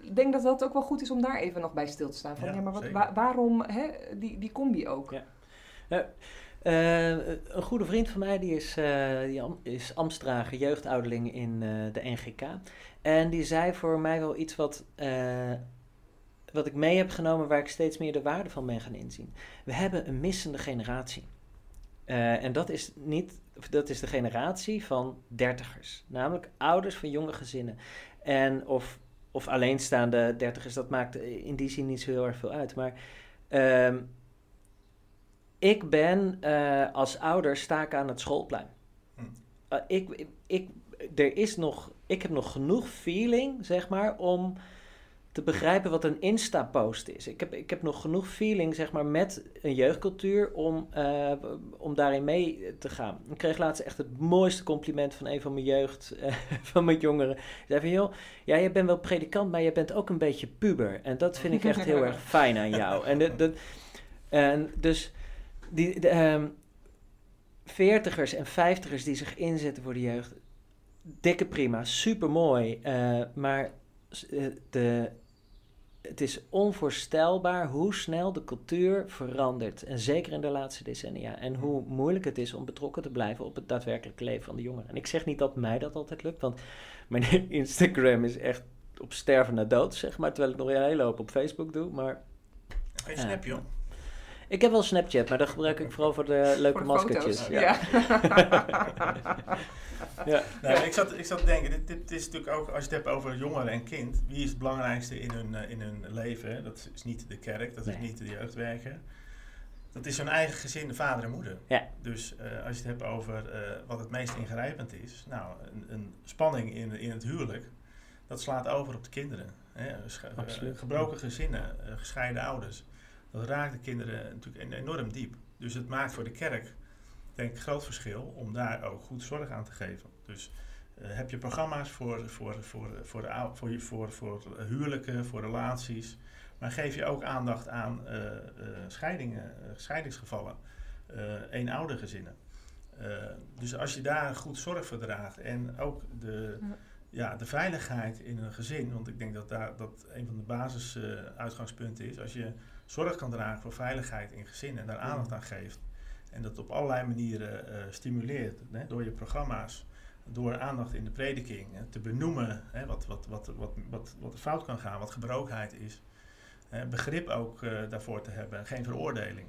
ik denk dat dat ook wel goed is om daar even nog bij stil te staan. Van, ja, Ja, maar wat, wa- waarom hè, die, die combi ook? Ja. Eh, een goede vriend van mij die is, eh, die am- is ambtsdrager, jeugdouderling in de NGK. En die zei voor mij wel iets wat, wat ik mee heb genomen waar ik steeds meer de waarde van ben gaan inzien. We hebben een missende generatie. Eh, en dat is, niet, dat is de generatie van dertigers. Namelijk ouders van jonge gezinnen. En of, of alleenstaande dertigers, dat maakt in die zin niet zo heel erg veel uit. Maar ehm, ik ben eh, als ouder sta ik aan het schoolplein. Hm. Eh, ik, ik, er is nog, ik heb nog genoeg feeling, zeg maar, om te begrijpen wat een Insta-post is. Ik heb, ik heb nog genoeg feeling, zeg maar, met een jeugdcultuur om, eh, om daarin mee te gaan. Ik kreeg laatst echt het mooiste compliment van een van mijn jeugd, eh, van mijn jongeren. Zei van, joh, ja, je bent wel predikant, maar je bent ook een beetje puber. En dat vind ik echt heel erg fijn aan jou. En, dat, en dus die, de, ehm, veertigers en vijftigers die zich inzetten voor de jeugd, dikke prima, super mooi. maar eh, de, het is onvoorstelbaar hoe snel de cultuur verandert. En zeker in de laatste decennia. En hoe moeilijk het is om betrokken te blijven op het daadwerkelijke leven van de jongeren. En ik zeg niet dat mij dat altijd lukt, want mijn Instagram is echt op sterven na dood, zeg maar. Terwijl ik nog een hele hoop op Facebook doe. Maar Geen snap, joh. Ik heb wel Snapchat, maar dat gebruik ik vooral voor de leuke Voor de maskertjes. foto's. Ja. Ja. Ja. Nee, maar ik, zat, ik zat te denken, dit, dit is natuurlijk ook, als je het hebt over jongeren en kind, wie is het belangrijkste in hun, eh, in hun leven? Dat is niet de kerk, dat is niet de jeugdwerker. Dat is hun eigen gezin, de vader en moeder. Ja. Dus eh, als je het hebt over eh, wat het meest ingrijpend is, nou, een, een spanning in, in het huwelijk, dat slaat over op de kinderen. Hè? Absoluut. gebroken gezinnen, gescheiden ouders. Dat raakt de kinderen natuurlijk en- enorm diep. Dus het maakt voor de kerk, denk ik, een groot verschil om daar ook goed zorg aan te geven. Dus eh, heb je programma's voor, voor, voor, voor, de, voor, voor, voor huwelijken, voor relaties. Maar geef je ook aandacht aan eh, eh, scheidingen, scheidingsgevallen, eenoudergezinnen. Eh dus als je daar goed zorg voor draagt en ook de, Ja. de veiligheid in een gezin, want ik denk dat daar, dat een van de basis uitgangspunten is. Als je zorg kan dragen voor veiligheid in gezinnen en daar aandacht aan geeft. En dat op allerlei manieren eh, stimuleert hè, door je programma's, door aandacht in de prediking hè, te benoemen hè, wat, wat, wat, wat, wat, wat er fout kan gaan, wat gebrokenheid is. Hè, begrip ook eh, daarvoor te hebben, geen veroordeling.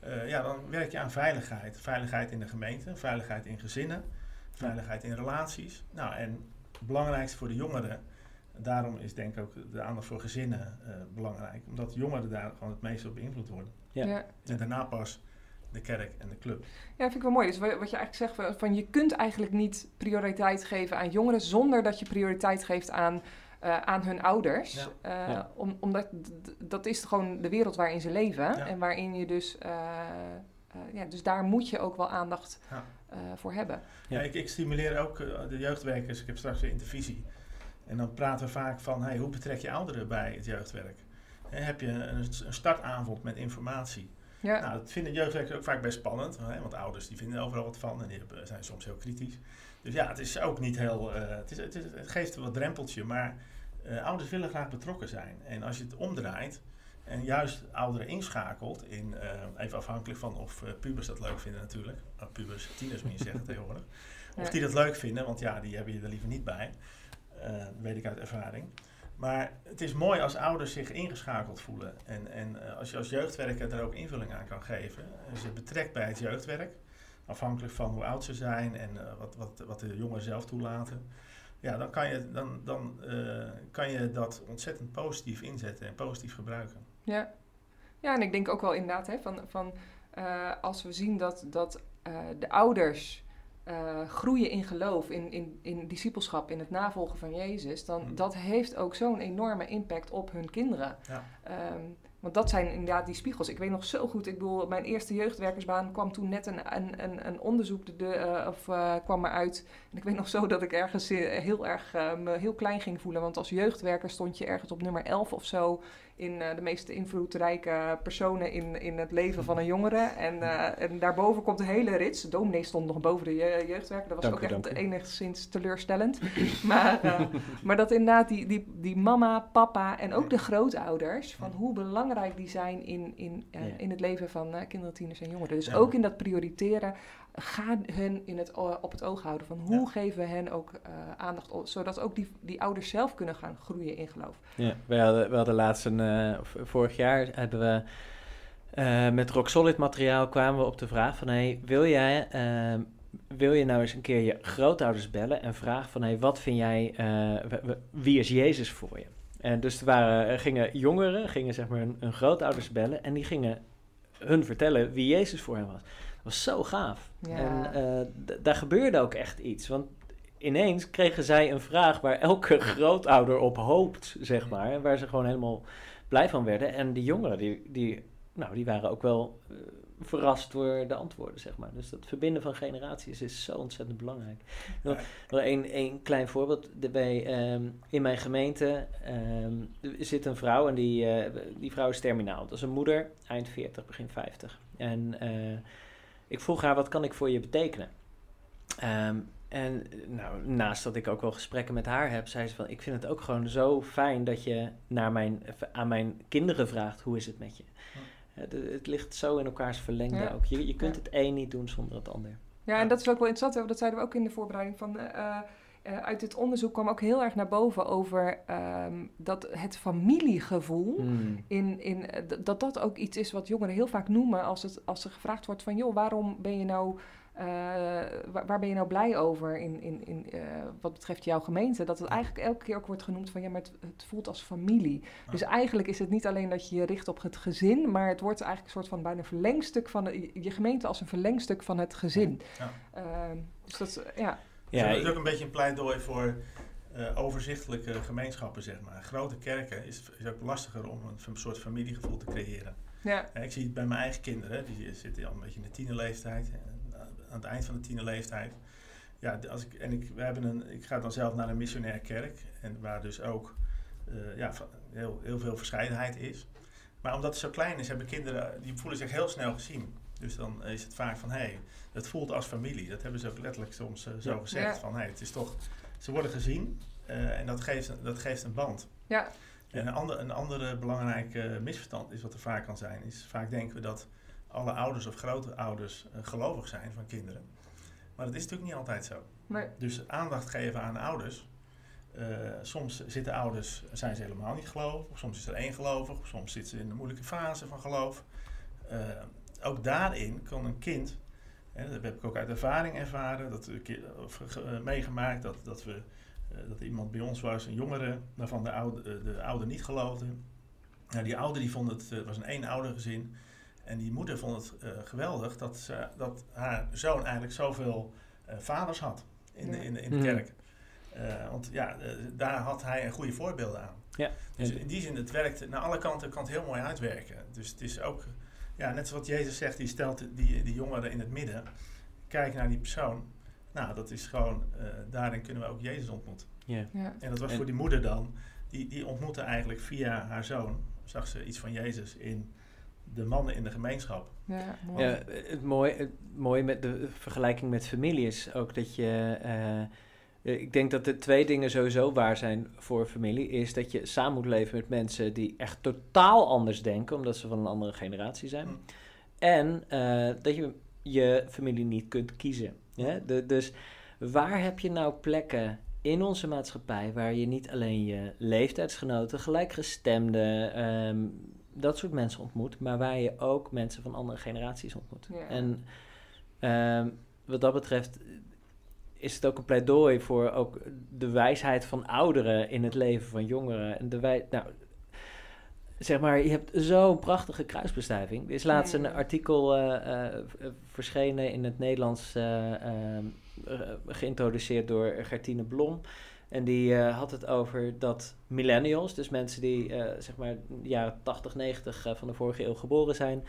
Eh, ja, dan werk je aan veiligheid. Veiligheid in de gemeente, veiligheid in gezinnen, veiligheid in relaties. Nou, en het belangrijkste voor de jongeren, daarom is denk ik ook de aandacht voor gezinnen eh, belangrijk. Omdat jongeren daar gewoon het meest op beïnvloed worden. Ja. Ja. En daarna pas de kerk en de club. Ja, vind ik wel mooi. Dus wa- wat je eigenlijk zegt, van- van je kunt eigenlijk niet prioriteit geven aan jongeren zonder dat je prioriteit geeft aan, eh, aan hun ouders. Ja. Eh, Ja. om, omdat dat is gewoon de wereld waarin ze leven Ja. en waarin je dus, eh, eh, ja, dus daar moet je ook wel aandacht Ja. eh, voor hebben. Ja. Ja. ik, ik stimuleer ook de jeugdwerkers. Ik heb straks weer intervisie. En dan praten we vaak van, hey, hoe betrek je ouderen bij het jeugdwerk? Heb je een, een startavond met informatie? Ja, Nou, dat vinden jeugdwerkers ook vaak best spannend. Hè, want ouders die vinden overal wat van en die zijn soms heel kritisch. Dus ja, het is ook niet heel... eh, het, is, het, is, het geeft wel drempeltje, maar eh, ouders willen graag betrokken zijn. En als je het omdraait en juist ouderen inschakelt in... eh, even afhankelijk van of pubers dat leuk vinden natuurlijk. Pubers, tieners moet je zeggen tegenwoordig. Of die dat leuk vinden, want ja, die hebben je er liever niet bij. Eh, weet ik uit ervaring. Maar het is mooi als ouders zich ingeschakeld voelen. En, en eh, als je als jeugdwerker er ook invulling aan kan geven. En ze betrekt bij het jeugdwerk. Afhankelijk van hoe oud ze zijn en eh, wat, wat, wat de jongeren zelf toelaten. Ja, dan, kan je, dan, dan eh, kan je dat ontzettend positief inzetten en positief gebruiken. Ja. ja, en ik denk ook wel inderdaad hè, van, van eh, als we zien dat, dat eh, de ouders eh, groeien in geloof, in, in, in discipelschap, in het navolgen van Jezus, dan Mm. dat heeft ook zo'n enorme impact op hun kinderen. Ja. Ehm, want dat zijn inderdaad die spiegels. Ik weet nog zo goed, ik bedoel, mijn eerste jeugdwerkersbaan kwam toen net een, een, een, een onderzoek de, de, eh, of, eh, kwam eruit. En ik weet nog zo dat ik ergens heel erg me heel klein ging voelen. Want als jeugdwerker stond je ergens op nummer 11 of zo in eh, de meest invloedrijke personen in, in het leven van een jongere. En, eh, en daarboven komt de hele rits. De dominee stond nog boven de je- jeugdwerker. Dat was Dank ook u, echt enigszins teleurstellend. maar, eh, maar dat inderdaad die, die, die mama, papa en ook de grootouders... van hoe belangrijk die zijn in, in, in het leven van kinderen, tieners en jongeren. Dus ook in dat prioriteren... Ga hen in het, op het oog houden van hoe Ja. geven we hen ook eh, aandacht, o- zodat ook die, die ouders zelf kunnen gaan groeien in geloof. Ja, we hadden, we hadden laatst een, eh, of vorig jaar hebben we eh, met Rock Solid materiaal kwamen we op de vraag van, hey, wil jij, ehm, wil je nou eens een keer je grootouders bellen en vragen van, hey, wat vind jij, eh, wie is Jezus voor je? En dus er, waren, er gingen jongeren, gingen zeg maar hun, hun grootouders bellen en die gingen hun vertellen wie Jezus voor hen was. Was zo gaaf. Ja. En eh, daar gebeurde ook echt iets, want ineens kregen zij een vraag waar elke grootouder op hoopt, zeg maar. En waar ze gewoon helemaal blij van werden. En die jongeren, die, die, nou, die waren ook wel eh, verrast door de antwoorden, zeg maar. Dus dat verbinden van generaties is zo ontzettend belangrijk. Nog, nog één, één klein voorbeeld. Bij, ehm, in mijn gemeente ehm, zit een vrouw en die, eh, die vrouw is terminaal. Dat is een moeder, eind 40, begin 50. En eh, ik vroeg haar, wat kan ik voor je betekenen? Ehm, en nou, naast dat ik ook wel gesprekken met haar heb, zei ze van, ik vind het ook gewoon zo fijn dat je naar mijn, aan mijn kinderen vraagt, hoe is het met je? Het, het ligt zo in elkaars verlengde Ja. ook. Je, je kunt Ja. het een niet doen zonder het ander. Ja, en dat is ook wel interessant. hè, Dat zeiden we ook in de voorbereiding van. eh, eh, uit dit onderzoek kwam ook heel erg naar boven over ehm, dat het familiegevoel. Hmm. In, in, eh, dat dat ook iets is wat jongeren heel vaak noemen als, het, als er gevraagd wordt van... joh, waarom ben je nou, eh, waar, waar ben je nou blij over in, in, in, wat betreft jouw gemeente? Dat het eigenlijk elke keer ook wordt genoemd van... ja, maar het, het voelt als familie. Dus eigenlijk is het niet alleen dat je je richt op het gezin... maar het wordt eigenlijk een soort van bijna verlengstuk van... de- je gemeente als een verlengstuk van het gezin. Ja. Ehm, dus dat, eh, ja... Het is ook een beetje een pleidooi voor eh, overzichtelijke gemeenschappen, zeg maar. Grote kerken is, is ook lastiger om een, een soort familiegevoel te creëren. Ja, Ja, ik zie het bij mijn eigen kinderen, die zitten al een beetje in de tienerleeftijd, en aan het eind van de tienerleeftijd. Ja, als ik, en ik, we hebben een, ik ga dan zelf naar een missionair kerk, en waar dus ook eh, ja, heel, heel veel verscheidenheid is. Maar omdat het zo klein is, hebben kinderen, die voelen zich heel snel gezien. Dus dan is het vaak van, hé, hey, het voelt als familie. Dat hebben ze ook letterlijk soms eh, zo gezegd. Ja. Van, hé, hey, het is toch, ze worden gezien eh, en dat geeft, dat geeft een band. ja, En een, ander, een andere belangrijk eh, misverstand is wat er vaak kan zijn, is vaak denken we dat alle ouders of grootouders uh, gelovig zijn van kinderen. Maar dat is natuurlijk niet altijd zo. maar, Dus aandacht geven aan ouders. Soms zitten ouders, zijn ze helemaal niet gelovig, of soms is er één gelovig, of soms zitten ze in een moeilijke fase van geloof. Ook daarin kan een kind, hè, dat heb ik ook uit ervaring ervaren, dat, of uh, meegemaakt, dat, dat we uh, dat iemand bij ons was, een jongere, waarvan de oude, de ouder niet geloofde. Nou, die ouder die vond het, het was een eenouder gezin. En die moeder vond het uh, geweldig dat, ze, dat haar zoon eigenlijk zoveel uh, vaders had in de, in de, in de Mhm. kerk. Uh, want ja, daar had hij een goede voorbeelden aan. Ja. Dus in die zin, het werkt naar alle kanten kan het heel mooi uitwerken. Dus het is ook, ja, net zoals wat Jezus zegt, die stelt die, die jongeren in het midden. Kijk naar die persoon. Nou, dat is gewoon, uh, daarin kunnen we ook Jezus ontmoeten. Yeah. ja. En dat was En- voor die moeder dan, die, die ontmoette eigenlijk via haar zoon, zag ze iets van Jezus in de mannen in de gemeenschap. ja, mooi. Ja, het mooie, het mooie met de vergelijking met familie is ook dat je. eh, eh, ik denk dat de twee dingen sowieso waar zijn voor familie. Is dat je samen moet leven met mensen die echt totaal anders denken, omdat ze van een andere generatie zijn. Mm. En eh, dat je je familie niet kunt kiezen. De, dus waar heb je nou plekken in onze maatschappij waar je niet alleen je leeftijdsgenoten, gelijkgestemden, ehm, dat soort mensen ontmoet, maar waar je ook mensen van andere generaties ontmoet. Ja. En ehm, wat dat betreft is het ook een pleidooi voor ook de wijsheid van ouderen in het leven van jongeren. En de wij, nou, zeg maar, je hebt zo'n prachtige kruisbestuiving. Er is laatst een artikel eh, eh, verschenen in het Nederlands, eh, geïntroduceerd door Gertine Blom. En die had het over dat millennials, dus mensen die zeg maar de jaren 80, 90 eh, van de vorige eeuw geboren zijn,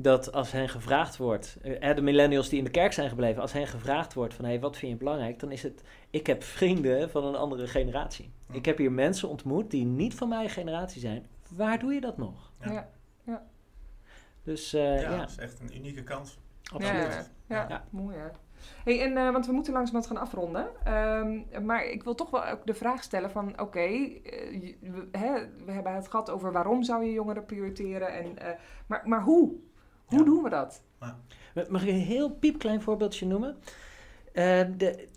dat als hen gevraagd wordt, eh, de millennials die in de kerk zijn gebleven, als hen gevraagd wordt van hey, wat vind je belangrijk, dan is het, ik heb vrienden van een andere generatie. Ik heb hier mensen ontmoet die niet van mijn generatie zijn. Waar doe je dat nog? Ja. Ja. Dus eh, ja, ja, dat is echt een unieke kans. absoluut. Ja, ja, Ja. mooi hè. Hey, en, eh, want we moeten langzamerhand gaan afronden. Ehm, maar ik wil toch wel ook de vraag stellen van... Oké, we, hè, we hebben het gehad over waarom zou je jongeren prioriteren. En, eh, maar, maar hoe? Hoe Ja. doen we dat? Mag ik een heel piepklein voorbeeldje noemen? Eh, de,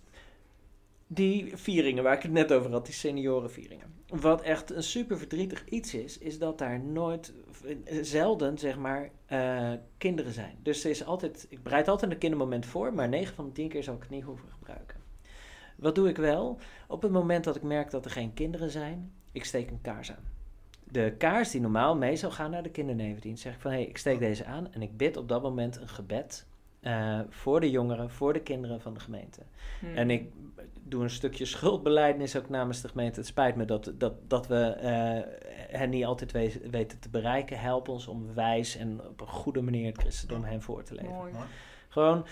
die vieringen waar ik het net over had, die seniorenvieringen. Wat echt een super verdrietig iets is, is dat daar nooit, eh, zelden zeg maar, eh, kinderen zijn. Dus er is altijd, ik bereid altijd een kindermoment voor, maar 9 van de 10 keer zal ik het niet hoeven gebruiken. Wat doe ik wel? Op het moment dat ik merk dat er geen kinderen zijn, ik steek een kaars aan. De kaars die normaal mee zou gaan naar de kindernevendienst, zeg ik van hé, hey, ik steek deze aan en ik bid op dat moment een gebed eh, voor de jongeren, voor de kinderen van de gemeente. Hmm. En ik doe een stukje schuldbeleidnis ook namens de gemeente. Het spijt me dat, dat, dat we eh, hen niet altijd we- weten te bereiken. Help ons om wijs en op een goede manier het christendom hen voor te leven. Mooi. Gewoon,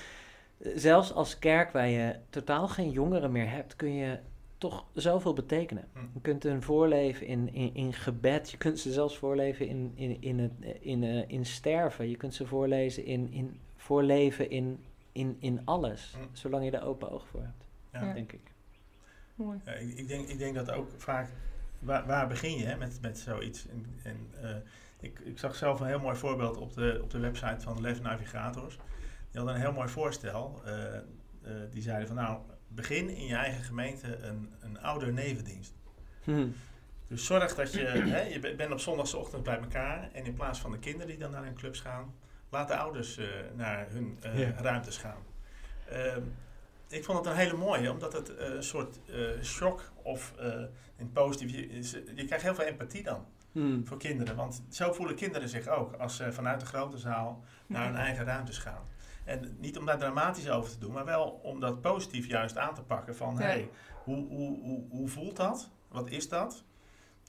eh, zelfs als kerk waar je totaal geen jongeren meer hebt, kun je toch zoveel betekenen. Hm. Je kunt hun voorleven in, in, in gebed. Je kunt ze zelfs voorleven in, in, in, het, in, eh, in sterven. Je kunt ze voorlezen in, in, voorleven in, in, in alles. Hm. Zolang je er open oog voor hebt, Ja. Denk ik. Mooi. Ja, ik, ik, denk, ik denk dat ook vaak, waar, waar begin je hè, met, met zoiets? En, en, eh, ik, ik zag zelf een heel mooi voorbeeld op de, op de website van Lef Navigators. Die hadden een heel mooi voorstel. eh, eh, die zeiden van nou, begin in je eigen gemeente een, een ouder-nevendienst. Hm. Dus zorg dat je, hè, je be- bent op zondagsochtend bij elkaar en in plaats van de kinderen die dan naar hun clubs gaan, laat de ouders eh, naar hun eh, Ja. ruimtes gaan. Ehm, ik vond het een hele mooie, omdat het eh, een soort shock of in positief, je, is- je krijgt heel veel empathie dan Hm. voor kinderen. Want zo voelen kinderen zich ook als ze vanuit de grote zaal naar hun eigen ruimtes gaan. En niet om daar dramatisch over te doen, maar wel om dat positief juist aan te pakken van Ja. hey, hoe, hoe, hoe, hoe voelt dat? Wat is dat?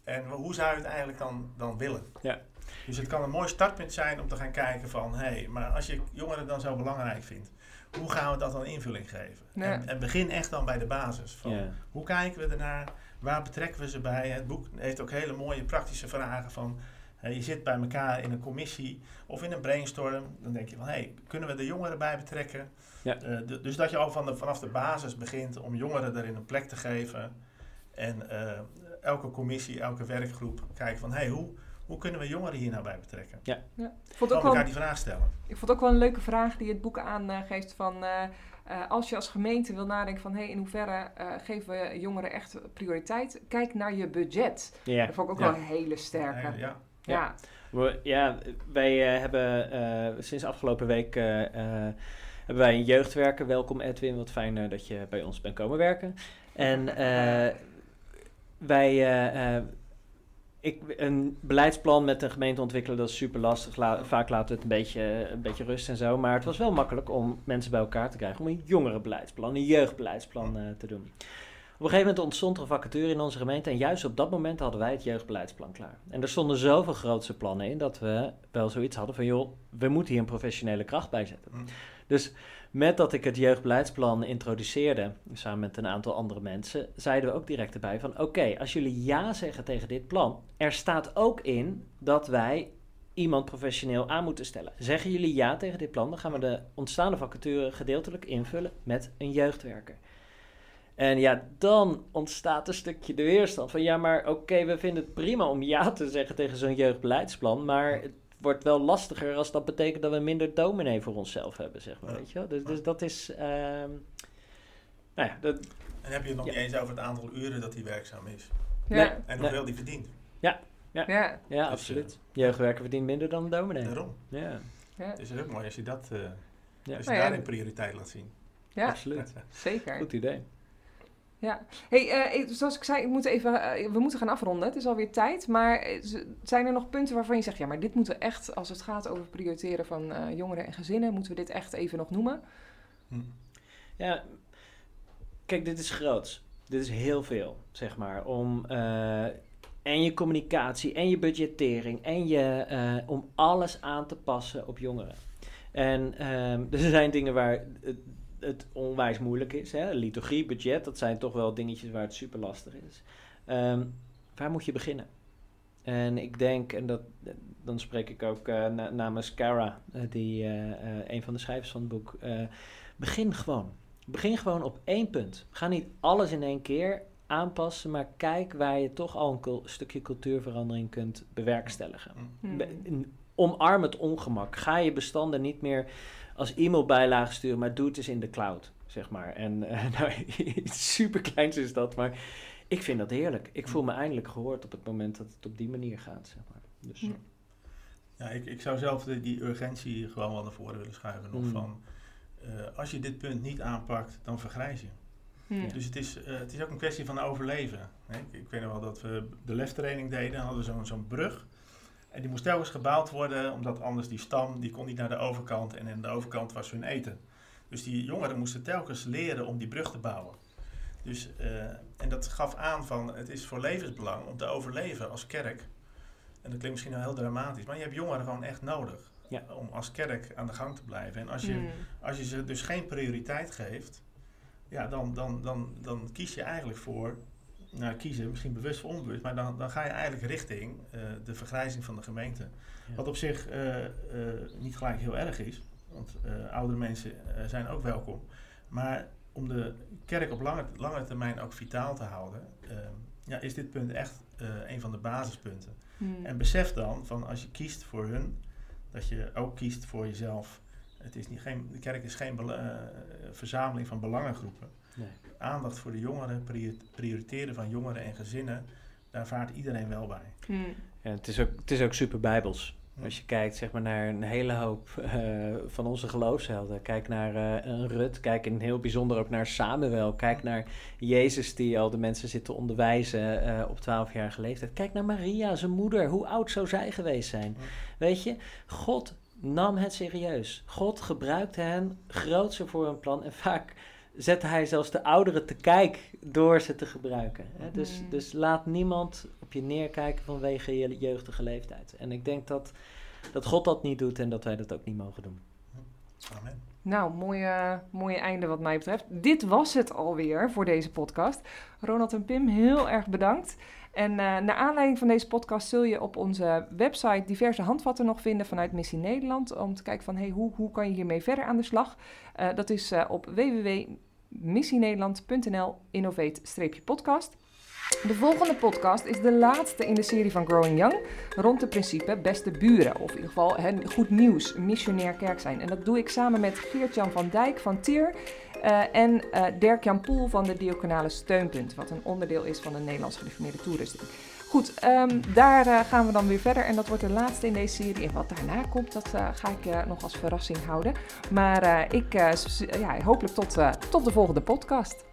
En hoe zou je het eigenlijk dan, dan willen? Ja. Dus het kan een mooi startpunt zijn om te gaan kijken van... hé, hey, maar als je jongeren dan zo belangrijk vindt... hoe gaan we dat dan invulling geven? Ja. En, en begin echt dan bij de basis. Van, Ja. Hoe kijken we ernaar? Waar betrekken we ze bij? Het boek heeft ook hele mooie praktische vragen van... hé, je zit bij elkaar in een commissie of in een brainstorm. Dan denk je van, hé, hey, kunnen we de jongeren bij betrekken? Ja. Eh, de- dus dat je al van de, vanaf de basis begint om jongeren erin een plek te geven. En eh, elke commissie, elke werkgroep kijken van... hé, hey, hoe, hoe kunnen we jongeren hier nou bij betrekken? Ik vond het Gewoon ook wel elkaar die vraag stellen. Ik vond het ook wel een leuke vraag die het boek aangeeft van... eh, eh, als je als gemeente wil nadenken van... Hey, in hoeverre eh, geven we jongeren echt prioriteit? Kijk naar je budget. Ja. Dat vond ik ook Ja. wel een hele sterke. Ja, ja. Ja. We- ja, wij eh, hebben eh, sinds afgelopen week eh, eh, hebben wij een jeugdwerker. Welkom Edwin, wat fijn eh, dat je bij ons bent komen werken. En eh, wij, ik, een beleidsplan met een gemeente ontwikkelen, dat is super lastig. La- vaak laten we het een beetje, een beetje rust en zo. Maar het was wel makkelijk om mensen bij elkaar te krijgen om een jongerenbeleidsplan, een jeugdbeleidsplan eh, te doen. Op een gegeven moment ontstond er een vacature in onze gemeente en juist op dat moment hadden wij het jeugdbeleidsplan klaar. En er stonden zoveel grootse plannen in dat we wel zoiets hadden van joh, we moeten hier een professionele kracht bij zetten. Hm. Dus met dat ik het jeugdbeleidsplan introduceerde, samen met een aantal andere mensen, zeiden we ook direct erbij van oké, als jullie ja zeggen tegen dit plan, er staat ook in dat wij iemand professioneel aan moeten stellen. Zeggen jullie ja tegen dit plan, dan gaan we de ontstaande vacature gedeeltelijk invullen met een jeugdwerker. En ja, dan ontstaat een stukje de weerstand van ja, maar oké, we vinden het prima om ja te zeggen tegen zo'n jeugdbeleidsplan, maar het wordt wel lastiger als dat betekent dat we minder dominee voor onszelf hebben, zeg maar, Ja. weet je wel. Dus, dus dat is, ehm, nou ja, dat, En heb je het nog Ja. niet eens over het aantal uren dat hij werkzaam is. Ja. Nee. En hoeveel die verdient. Ja. ja, Dus, absoluut. Jeugdwerker verdient minder dan een dominee. Daarom. Ja, Ja. Het is ook mooi als je dat eh Ja. als je Nou ja, daarin prioriteit laat zien. Ja, absoluut. zeker. Goed idee. Ja, hey, eh, zoals ik zei, ik moet even, eh, we moeten gaan afronden. Het is alweer tijd. Maar eh, zijn er nog punten waarvan je zegt, ja, maar dit moeten we echt, als het gaat over prioriteren van jongeren en gezinnen, moeten we dit echt even nog noemen? Hm. Ja, kijk, dit is groots. Dit is heel veel, zeg maar. Om en je communicatie en je budgettering en je, om alles aan te passen op jongeren. En ehm, er zijn dingen waar het, onwijs moeilijk is. Hè? Liturgie, budget, dat zijn toch wel dingetjes waar het super lastig is. Ehm, waar moet je beginnen? En ik denk, en dat, dan spreek ik ook eh, na- namens Cara, eh, die, eh, eh, een van de schrijvers van het boek. eh, begin gewoon. Begin gewoon op één punt. Ga niet alles in één keer aanpassen, maar kijk waar je toch al een cul- stukje cultuurverandering kunt bewerkstelligen. Be- n- Omarm het ongemak. Ga je bestanden niet meer als e-mailbijlage sturen, maar doe het eens in de cloud, zeg maar. En eh, nou, iets super kleins is dat, maar ik vind dat heerlijk. Ik voel me eindelijk gehoord op het moment dat het op die manier gaat, zeg maar. Dus, Ja. Ja, ik, ik zou zelf de- die urgentie gewoon wel naar voren willen schuiven. Nog Mm. van, eh, als je dit punt niet aanpakt, dan vergrijs je. Hmm. Dus het is, eh, het is ook een kwestie van overleven. Hè? Ik, ik weet nog wel dat we de leftraining deden. Dan hadden we zo'n zo'n brug. En die moest telkens gebouwd worden, omdat anders die stam, die kon niet naar de overkant. En aan de overkant was hun eten. Dus die jongeren moesten telkens leren om die brug te bouwen. Dus, eh, en dat gaf aan van, het is voor levensbelang om te overleven als kerk. En dat klinkt misschien wel heel dramatisch, maar je hebt jongeren gewoon echt nodig. Ja. Om als kerk aan de gang te blijven. En als je Hmm. als je ze dus geen prioriteit geeft, ja, dan, dan, dan, dan kies je eigenlijk voor, nou kiezen, misschien bewust of onbewust, maar dan, dan ga je eigenlijk richting eh, de vergrijzing van de gemeente. Ja. Wat op zich eh, eh, niet gelijk heel erg is, want eh, oudere mensen eh, zijn ook welkom. Maar om de kerk op lange, lange termijn ook vitaal te houden, eh, ja, is dit punt echt eh, een van de basispunten. Hmm. En besef dan van als je kiest voor hun, dat je ook kiest voor jezelf. Het is niet, geen, de kerk is geen eh, verzameling van belangengroepen. nee. Aandacht voor de jongeren, prior- prioriteren van jongeren en gezinnen, daar vaart iedereen wel bij. Hmm. Ja, het, is ook, het is ook super bijbels. Hm. Als je kijkt zeg maar, naar een hele hoop eh, van onze geloofshelden. Kijk naar eh, een Rut, kijk in heel bijzonder ook naar Samuel. Kijk naar Jezus die al de mensen zit te onderwijzen eh, op 12-jarige leeftijd. Kijk naar Maria, zijn moeder. Hoe oud zou zij geweest zijn? Weet je, God nam het serieus. God gebruikte hen grootser voor een plan. En vaak zette hij zelfs de ouderen te kijk door ze te gebruiken. Hè? Dus, Mm. dus laat niemand op je neerkijken vanwege je jeugdige leeftijd. En ik denk dat, dat God dat niet doet en dat wij dat ook niet mogen doen. Amen. Nou, mooie, mooie einde wat mij betreft. Dit was het alweer voor deze podcast. Ronald en Pim, heel erg bedankt. En eh, naar aanleiding van deze podcast zul je op onze website diverse handvatten nog vinden vanuit Missie Nederland. Om te kijken van hey, hoe, hoe kan je hiermee verder aan de slag. Eh, dat is eh, op www.missienederland.nl innovate-podcast. De volgende podcast is de laatste in de serie van Growing Young rond het principe beste buren. Of in ieder geval goed nieuws, missionair kerk zijn. En dat doe ik samen met Geert-Jan van Dijk van Tier en eh Dirk-Jan Poel van de Diaconale Steunpunt. Wat een onderdeel is van de Nederlands Gereformeerde Toerusting. Goed, ehm, daar eh, gaan we dan weer verder. En dat wordt de laatste in deze serie. En wat daarna komt, dat eh, ga ik eh, nog als verrassing houden. Maar eh, ik, eh, ja, hopelijk tot, eh, tot de volgende podcast.